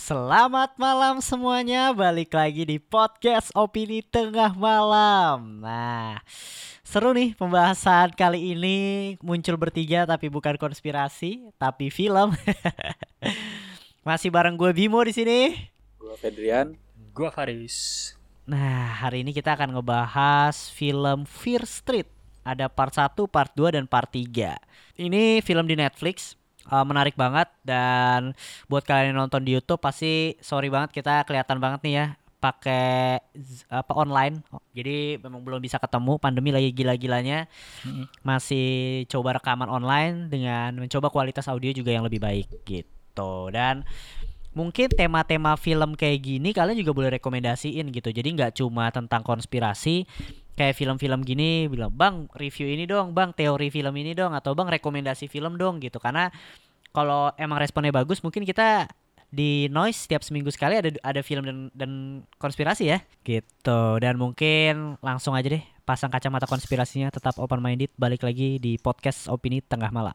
Selamat malam semuanya, balik lagi di podcast Opini Tengah Malam. Nah, seru nih pembahasan kali ini muncul bertiga tapi bukan konspirasi, tapi film. Masih bareng gue Bimo di sini. Gua Fedrian. Gua Faris. Nah, hari ini kita akan ngebahas film Fear Street. Ada part 1, part 2, dan part 3. Ini film di Netflix. Uh, menarik banget dan buat kalian yang nonton di YouTube pasti sorry banget kita kelihatan banget nih ya pakai apa online. Jadi memang belum bisa ketemu, pandemi lagi gila-gilanya. Masih coba rekaman online dengan mencoba kualitas audio juga yang lebih baik gitu. Dan mungkin tema-tema film kayak gini kalian juga boleh rekomendasiin gitu jadi nggak cuma tentang konspirasi kayak film-film gini bilang bang review ini dong bang teori film ini dong atau bang rekomendasi film dong gitu karena kalau emang responnya bagus mungkin kita di noise setiap seminggu sekali ada ada film dan dan konspirasi ya. Gitu. Dan mungkin langsung aja deh pasang kacamata konspirasinya tetap open minded balik lagi di podcast opini tengah malam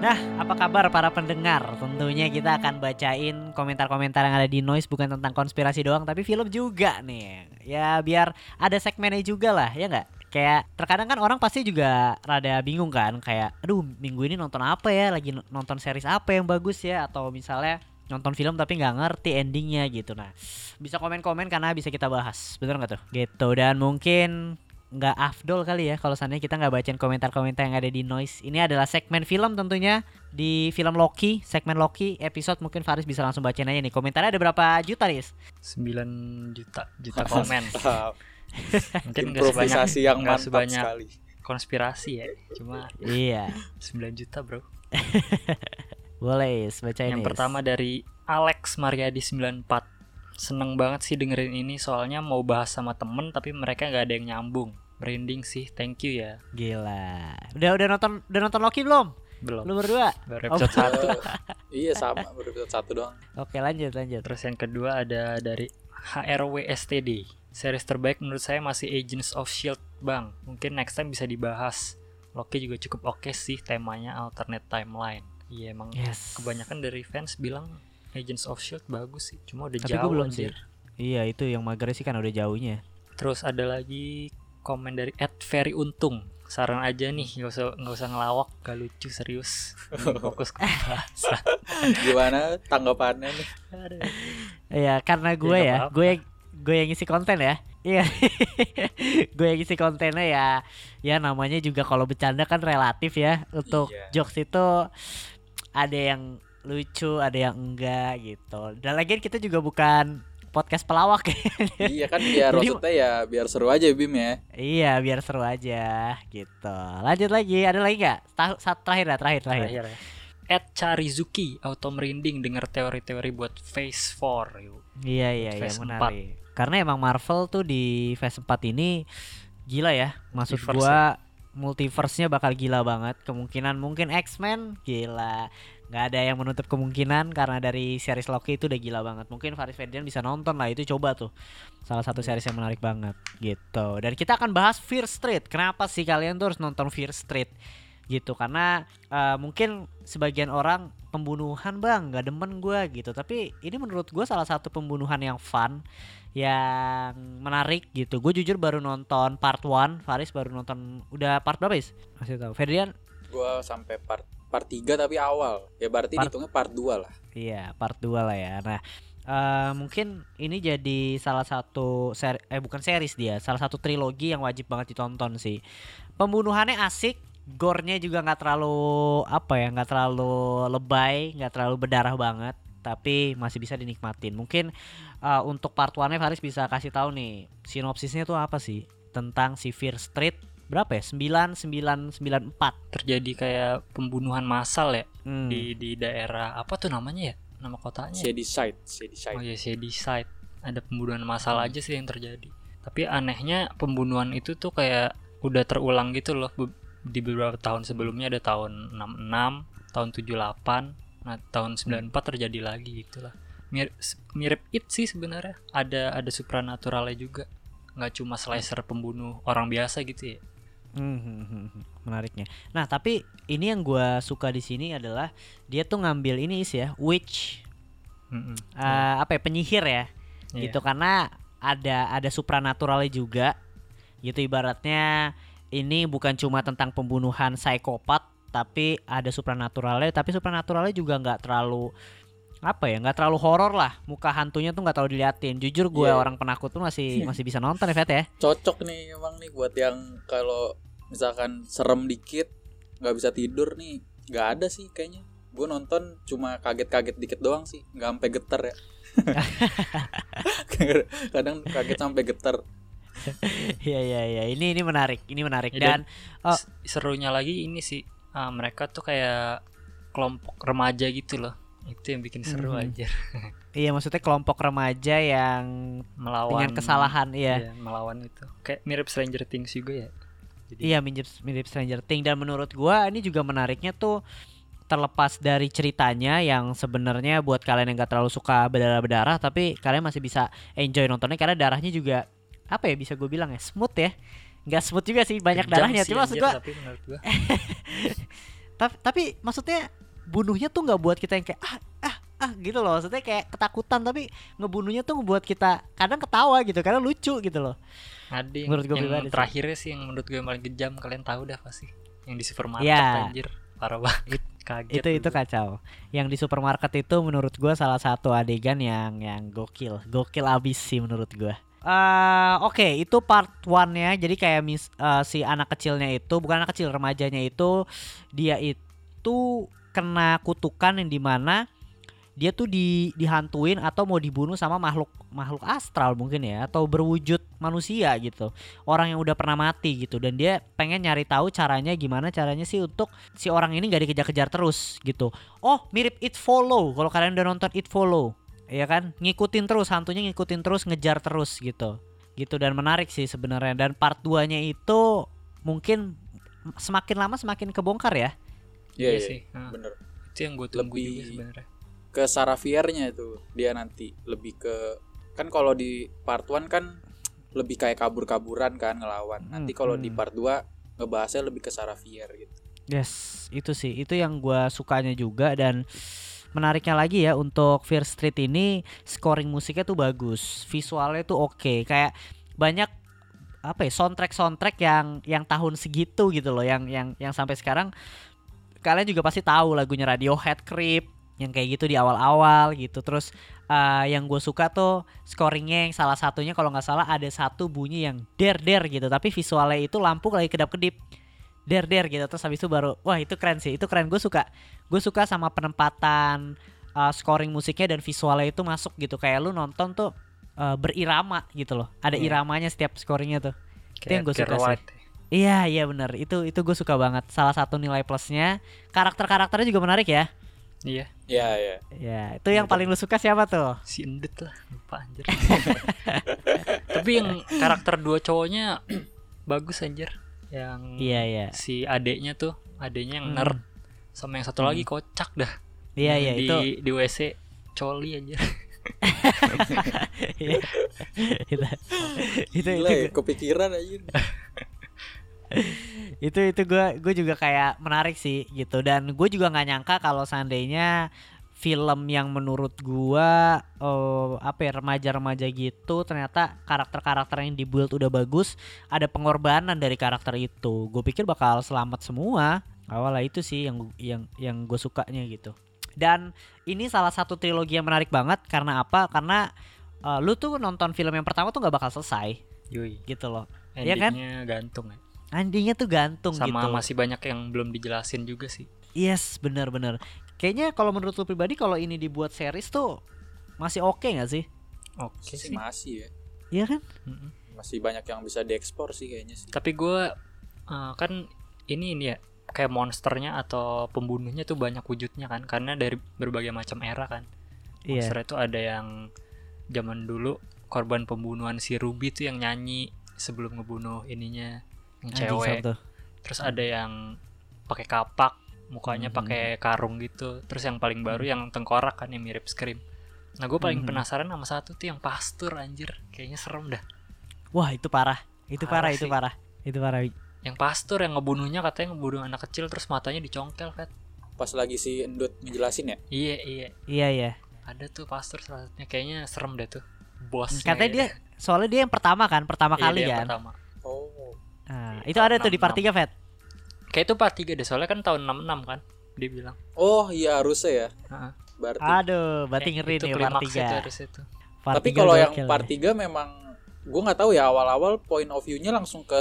Nah, apa kabar para pendengar? Tentunya kita akan bacain komentar-komentar yang ada di Noise bukan tentang konspirasi doang, tapi film juga nih. Ya biar ada segmennya juga lah, ya nggak? Kayak terkadang kan orang pasti juga rada bingung kan, kayak aduh minggu ini nonton apa ya, lagi nonton series apa yang bagus ya, atau misalnya nonton film tapi nggak ngerti endingnya gitu. Nah, bisa komen-komen karena bisa kita bahas, bener nggak tuh? Gitu dan mungkin nggak afdol kali ya kalau seandainya kita nggak bacain komentar-komentar yang ada di noise ini adalah segmen film tentunya di film Loki segmen Loki episode mungkin Faris bisa langsung bacain aja nih komentarnya ada berapa juta nih 9 juta juta komen. Mungkin nggak sebanyak yang mantap sebanyak sekali. konspirasi ya. Cuma iya 9 juta, Bro. boleh bacain Yang pertama dari Alex Mariadi 94. Seneng banget sih dengerin ini soalnya mau bahas sama temen tapi mereka nggak ada yang nyambung. Branding sih, thank you ya. gila udah udah nonton udah nonton Loki belum Belum. lu berdua Baru episode 1. iya sama baru episode satu doang. oke lanjut lanjut Terus yang kedua ada dari HRWSTD. Series terbaik menurut saya masih Agents of Shield, Bang. Mungkin next time bisa dibahas. Loki juga cukup oke sih temanya alternate timeline. Iya emang yes kebanyakan dari fans bilang Agents of Shield bagus sih. Cuma udah tapi jauh gue belum sih iya itu yang mager sih kan udah jauhnya Terus ada lagi komen dari Ed Ferry Untung. Saran aja nih, nggak usah nggak usah ngelawak, gak lucu serius. Fokus ke pembahasan. Gimana tanggapannya nih? Iya, karena gue ya, apa-apa. gue yang gue yang ngisi konten ya. Iya. gue yang ngisi kontennya ya. Ya namanya juga kalau bercanda kan relatif ya. Untuk Iya. jokes itu ada yang lucu, ada yang enggak gitu. Dan lagian kita juga bukan podcast pelawak ya. iya kan biar Jadi- maksudnya ya biar seru aja Bim ya. iya, biar seru aja gitu. Lanjut lagi, ada lagi nggak? Tahu saat terakhir lah, terakhir terakhir. Terakhir ya. Ed Charizuki auto merinding dengar teori-teori buat Phase 4 yuk. Iya iya iya menarik. Karena emang Marvel tuh di Phase 4 ini gila ya. Maksud Multiverse gua multiverse-nya bakal gila banget. Kemungkinan mungkin X-Men gila. Nggak ada yang menutup kemungkinan karena dari series Loki itu udah gila banget. Mungkin Faris Ferdinand bisa nonton lah itu coba tuh. Salah satu series yang menarik banget gitu. Dan kita akan bahas Fear Street. Kenapa sih kalian tuh harus nonton Fear Street? gitu karena eh, mungkin sebagian orang pembunuhan bang nggak demen gua gitu tapi ini menurut gua salah satu pembunuhan yang fun yang menarik gitu gue jujur baru nonton part 1 Faris baru nonton udah part berapa is masih tahu Ferdian Gua sampai part part 3 tapi awal. Ya berarti Part- hitungnya part 2 lah. Iya, part 2 lah ya. Nah, eh, mungkin ini jadi salah satu seri, eh bukan series dia, salah satu trilogi yang wajib banget ditonton sih. Pembunuhannya asik, gore-nya juga nggak terlalu apa ya, nggak terlalu lebay, nggak terlalu berdarah banget, tapi masih bisa dinikmatin. Mungkin eh, untuk part 1-nya Faris bisa kasih tahu nih, sinopsisnya tuh apa sih tentang si Fear Street berapa ya? 9994. Terjadi kayak pembunuhan massal ya Hmm. di di daerah apa tuh namanya ya? Nama kotanya. ya? Shady Side, Shady Side. Oh ya Shady Side. Ada pembunuhan massal aja sih yang terjadi. Tapi anehnya pembunuhan itu tuh kayak udah terulang gitu loh. Di beberapa tahun sebelumnya ada tahun 66, tahun 78, nah tahun 94 terjadi lagi gitu lah. mirip, mirip it sih sebenarnya ada ada supranaturalnya juga nggak cuma slicer pembunuh orang biasa gitu ya Hmm, hmm, hmm, hmm. menariknya. Nah, tapi ini yang gua suka di sini adalah dia tuh ngambil ini sih ya, witch, Mm-mm. eh, apa ya, penyihir ya, Iya. gitu karena ada ada supranaturalnya juga, gitu ibaratnya ini bukan cuma tentang pembunuhan psikopat, tapi ada supranaturalnya, tapi supranaturalnya juga nggak terlalu apa ya, nggak terlalu horor lah, muka hantunya tuh nggak terlalu diliatin. Jujur gue Iya. orang penakut tuh masih masih bisa nonton ya, Fet ya. Cocok nih emang nih buat yang kalau misalkan serem dikit nggak bisa tidur nih. nggak ada sih kayaknya. Gue nonton cuma kaget-kaget dikit doang sih, nggak sampai getar ya. Kadang kaget sampai getar. Iya iya iya, ini ini menarik, ini menarik Ya, dan oh. Serunya lagi ini sih ah, mereka tuh kayak kelompok remaja gitu loh itu yang bikin seru Mhm. aja Iya maksudnya kelompok remaja yang melawan dengan kesalahan iya. iya, melawan itu. Kayak mirip Stranger Things juga ya? Jadi, Iya mirip mirip Stranger Things. Dan menurut gua ini juga menariknya tuh terlepas dari ceritanya yang sebenarnya buat kalian yang gak terlalu suka berdarah-berdarah tapi kalian masih bisa enjoy nontonnya karena darahnya juga apa ya bisa gue bilang ya smooth ya. Nggak smooth juga sih banyak kejam darahnya. sih cuma maksud gua. Tapi, tapi maksudnya bunuhnya tuh nggak buat kita yang kayak ah ah ah gitu loh. Maksudnya kayak ketakutan tapi ngebunuhnya tuh ngebuat kita kadang ketawa gitu karena lucu gitu loh. Ada yang, Menurut gua yang terakhirnya sih yang menurut gue yang paling kejam kalian tahu dah pasti. Yang di supermarket Iya. anjir. Parah banget. Kaget itu itu gua. kacau. Yang di supermarket itu menurut gua salah satu adegan yang yang gokil. Gokil abis sih menurut gua. Eh oke itu part one nya jadi kayak mis, eh, si anak kecilnya itu bukan anak kecil remajanya itu dia itu kena kutukan yang di mana dia tuh di dihantuin atau mau dibunuh sama makhluk makhluk astral mungkin ya atau berwujud manusia gitu. Orang yang udah pernah mati gitu dan dia pengen nyari tahu caranya gimana caranya sih untuk si orang ini nggak dikejar-kejar terus gitu. Oh mirip It Follow kalau kalian udah nonton It Follow ya kan? Ngikutin terus hantunya ngikutin terus ngejar terus gitu. Gitu dan menarik sih sebenarnya. Dan part 2 nya itu mungkin semakin lama semakin kebongkar ya Iya Iya iya, sih. Nah. bener. itu yang gue tunggu Lebih- juga sebenarnya Ke Sarah Fiernya itu dia nanti lebih ke kan kalau di part 1 kan lebih kayak kabur-kaburan kan ngelawan. Nanti kalau di Hmm. part 2 ngebahasnya lebih ke Sarah Fier gitu. Yes, itu sih. Itu yang gua sukanya juga dan menariknya lagi ya untuk Fear Street ini scoring musiknya tuh bagus, visualnya tuh oke. Kayak banyak apa ya soundtrack soundtrack yang yang tahun segitu gitu loh, yang yang yang sampai sekarang kalian juga pasti tahu lagunya Radiohead Creep yang kayak gitu di awal-awal gitu. Terus eh, yang gue suka tuh scoringnya yang salah satunya kalau nggak salah ada satu bunyi yang der der gitu, tapi visualnya itu lampu lagi kedap kedip der der gitu terus habis itu baru wah itu keren sih itu keren gue suka gue suka sama penempatan uh, scoring musiknya dan visualnya itu masuk gitu kayak lu nonton tuh uh, berirama gitu loh ada Iya. iramanya setiap scoringnya tuh Itu yang gua suka Kayak sih. Iya iya bener. Itu itu gue suka banget. Salah satu nilai plusnya. Karakter karakternya juga menarik ya? Iya. Iya iya. ya itu yang paling lu suka siapa tuh? Si Endut lah. Lupa anjir. Tapi yang karakter dua cowoknya bagus anjir. Yang iya iya. si adeknya tuh adeknya yang Hmm. nerd. Sama yang satu lagi kocak dah. Iya iya di, itu. di WC coli anjir. Iya. itu itu Gila itu ya, kepikiran aja. itu itu gue gue juga kayak menarik sih gitu. Dan gue juga nggak nyangka kalau seandainya film yang menurut gua eh, apa ya remaja-remaja gitu ternyata karakter-karakter yang dibuild udah bagus ada pengorbanan dari karakter itu. Gue pikir bakal selamat semua. Awalnya itu sih yang yang yang gue sukanya gitu. Dan ini salah satu trilogi yang menarik banget karena apa? Karena eh, lu tuh nonton film yang pertama tuh nggak bakal selesai. Yui. gitu loh. Iya kan? endingnya gantung ya endingnya tuh gantung sama gitu masih banyak yang belum dijelasin juga sih Yes, benar-benar. Kayaknya kalau menurut lu pribadi kalau ini dibuat series tuh masih oke nggak sih? oke sih sih masih ya. Iya kan? Masih banyak yang bisa diekspor sih kayaknya sih. tapi gue kan ini ini ya kayak monsternya atau pembunuhnya tuh banyak wujudnya kan karena dari berbagai macam era kan Iya. monster itu ada yang zaman dulu korban pembunuhan si Ruby tuh yang nyanyi sebelum ngebunuh ininya yang cewek terus ada yang pakai kapak mukanya Hmm. pakai karung gitu terus yang paling baru yang tengkorak kan yang mirip Scream Nah gue paling Mhm. penasaran sama satu tuh yang pastur anjir Kayaknya serem dah Wah itu parah, itu parah, Parah itu parah, itu parah. Yang pastur yang ngebunuhnya katanya ngebunuh anak kecil Terus matanya dicongkel Fet Pas lagi si Endut ngejelasin ya. Iya iya Iya iya. Ada tuh pastur salah satunya Kayaknya serem dah tuh Bosnya Katanya dia, ya. soalnya dia yang pertama kan, pertama Iya, kali dia yang kan. pertama. Itu ada tuh di part 3 Fet. Kayak itu part 3 deh Soalnya kan tahun 66 kan Dia bilang Oh iya harusnya ya. Heeh. Berarti. Aduh, berarti Eh, ngeri nih part klimaksnya tuh 3. harus itu. Part Tapi kalau yang part nih. 3 memang gue nggak tahu ya awal-awal point of view-nya langsung ke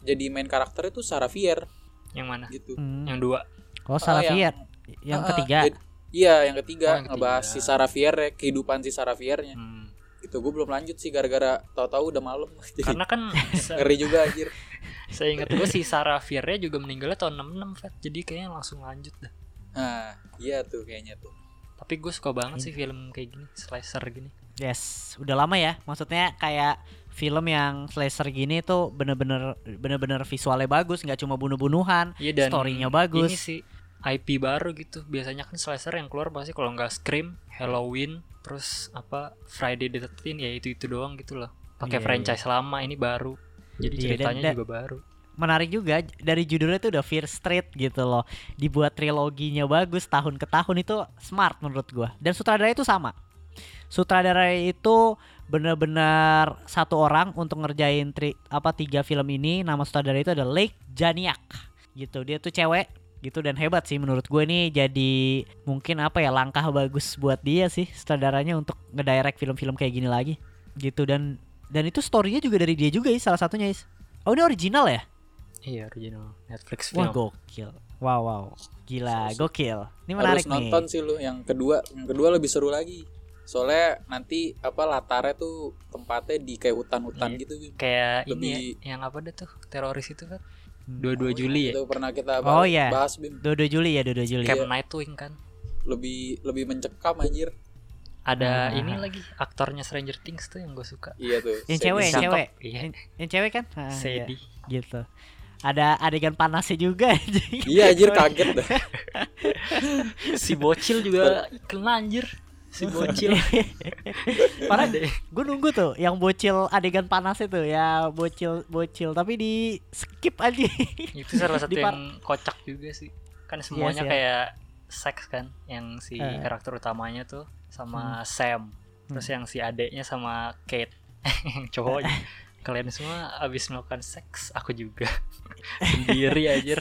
jadi main karakter itu Sarah Fier Yang mana? gitu. Hmm. Yang dua Oh, salah Ah, Fiat. Yang Ah, ketiga. jadi- iya, yang ketiga, Oh, yang ngebahas ketiga. si Sarah Fier ya, kehidupan si Sarah Fiernya. Hmm. Gitu gue belum lanjut sih gara-gara tahu-tahu udah malam. Karena kan ngeri juga anjir. Saya ingat gue si Sarah Fiernya juga meninggalnya tahun 66 Fet. Jadi kayaknya langsung lanjut dah. Nah, iya tuh kayaknya tuh. Tapi gue suka banget sih film kayak gini, slicer gini. Yes, udah lama ya. Maksudnya kayak film yang slasher gini tuh bener-bener bener-bener visualnya bagus, nggak cuma bunuh-bunuhan. Iya dan Story-nya bagus. Ini sih IP baru gitu. Biasanya kan slicer yang keluar pasti kalau nggak Scream, Halloween, terus apa Friday the 13 ya itu itu doang gitu loh. Pakai Iya, franchise lama ini baru. Jadi Iya, dan- ceritanya dan- juga baru. Menarik juga dari judulnya tuh udah Fear Street gitu loh. Dibuat triloginya bagus tahun ke tahun itu smart menurut gua. Dan sutradara itu sama. Sutradara itu bener-bener satu orang untuk ngerjain tri, apa tiga film ini. Nama sutradara itu adalah Lake Janiak gitu. Dia tuh cewek gitu dan hebat sih menurut gue nih jadi mungkin apa ya langkah bagus buat dia sih sutradaranya untuk ngedirect film-film kayak gini lagi gitu dan dan itu storynya juga dari dia juga salah satunya is oh ini original ya Iya original Netflix wah film. gokil wow wow gila Harus- gokil ini menarik Harus nonton nih sih lu yang kedua. Yang kedua lebih seru lagi. Soalnya nanti apa latarnya tuh tempatnya di kayak hutan-hutan Iya. gitu. Kayak Lebih- ini ya, yang apa deh tuh teroris itu kan Hmm. 22 Juli ya Itu pernah kita Oh, bahas, iya. bahas Bim. Dodo Juli ya Dodo Juli Camp Nightwing kan Lebih lebih mencekam anjir. Ada Ah. ini lagi aktornya Stranger Things tuh yang gue suka Iya tuh. Yang cewek, yang cewek. iya yang, yang cewek kan Ah, iya, Sadie gitu ada adegan panasnya juga anjing. Iya anjir kaget dah. si bocil juga kena anjir si bocil Parah deh gue nunggu tuh yang bocil adegan panas itu ya bocil bocil tapi di skip aja itu salah satu yang kocak juga sih kan semuanya sih ya. kayak seks kan yang si Eh. karakter utamanya tuh sama Sam. Terus yang si adeknya sama Kate. Yang cowoknya kalian semua abis melakukan seks aku juga. Sendiri anjir.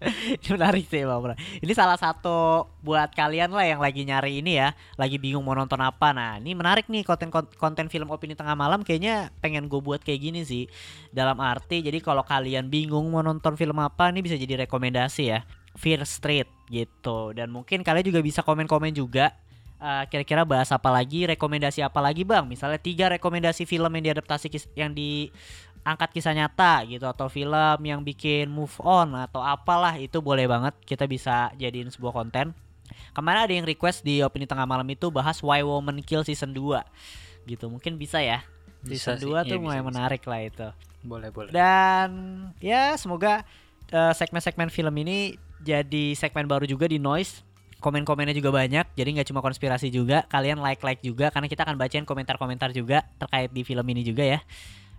Ini menarik sih Bang Bro. Ini salah satu buat kalian lah yang lagi nyari ini ya, lagi bingung mau nonton apa. Nah, ini menarik nih konten konten film opini tengah malam. Kayaknya pengen gue buat kayak gini sih. Dalam arti jadi kalau kalian bingung mau nonton film apa ini bisa jadi rekomendasi ya. Fear Street gitu. Dan mungkin kalian juga bisa komen-komen juga eh, kira-kira bahas apa lagi, rekomendasi apa lagi Bang? Misalnya tiga rekomendasi film yang diadaptasi kis- yang di angkat kisah nyata gitu atau film yang bikin move on atau apalah itu boleh banget kita bisa jadiin sebuah konten. Kemarin ada yang request di opini tengah malam itu bahas Why Woman Kill season 2. Gitu. Mungkin bisa ya. Bisa Season 2 sih. tuh Iya, bisa, mulai bisa. menarik lah itu. boleh boleh Dan ya semoga eh, segmen-segmen film ini jadi segmen baru juga di Noise. Komen-komennya juga banyak, jadi nggak cuma konspirasi juga. Kalian like-like juga karena kita akan bacain komentar-komentar juga terkait di film ini juga ya.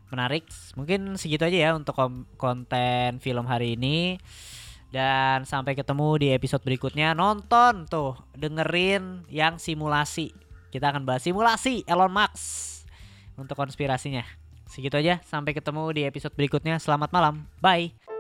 Menarik. Mungkin segitu aja ya untuk konten film hari ini. Dan sampai ketemu di episode berikutnya. Nonton tuh, dengerin yang simulasi. Kita akan bahas simulasi Elon Musk untuk konspirasinya. Segitu aja, sampai ketemu di episode berikutnya. Selamat malam, bye.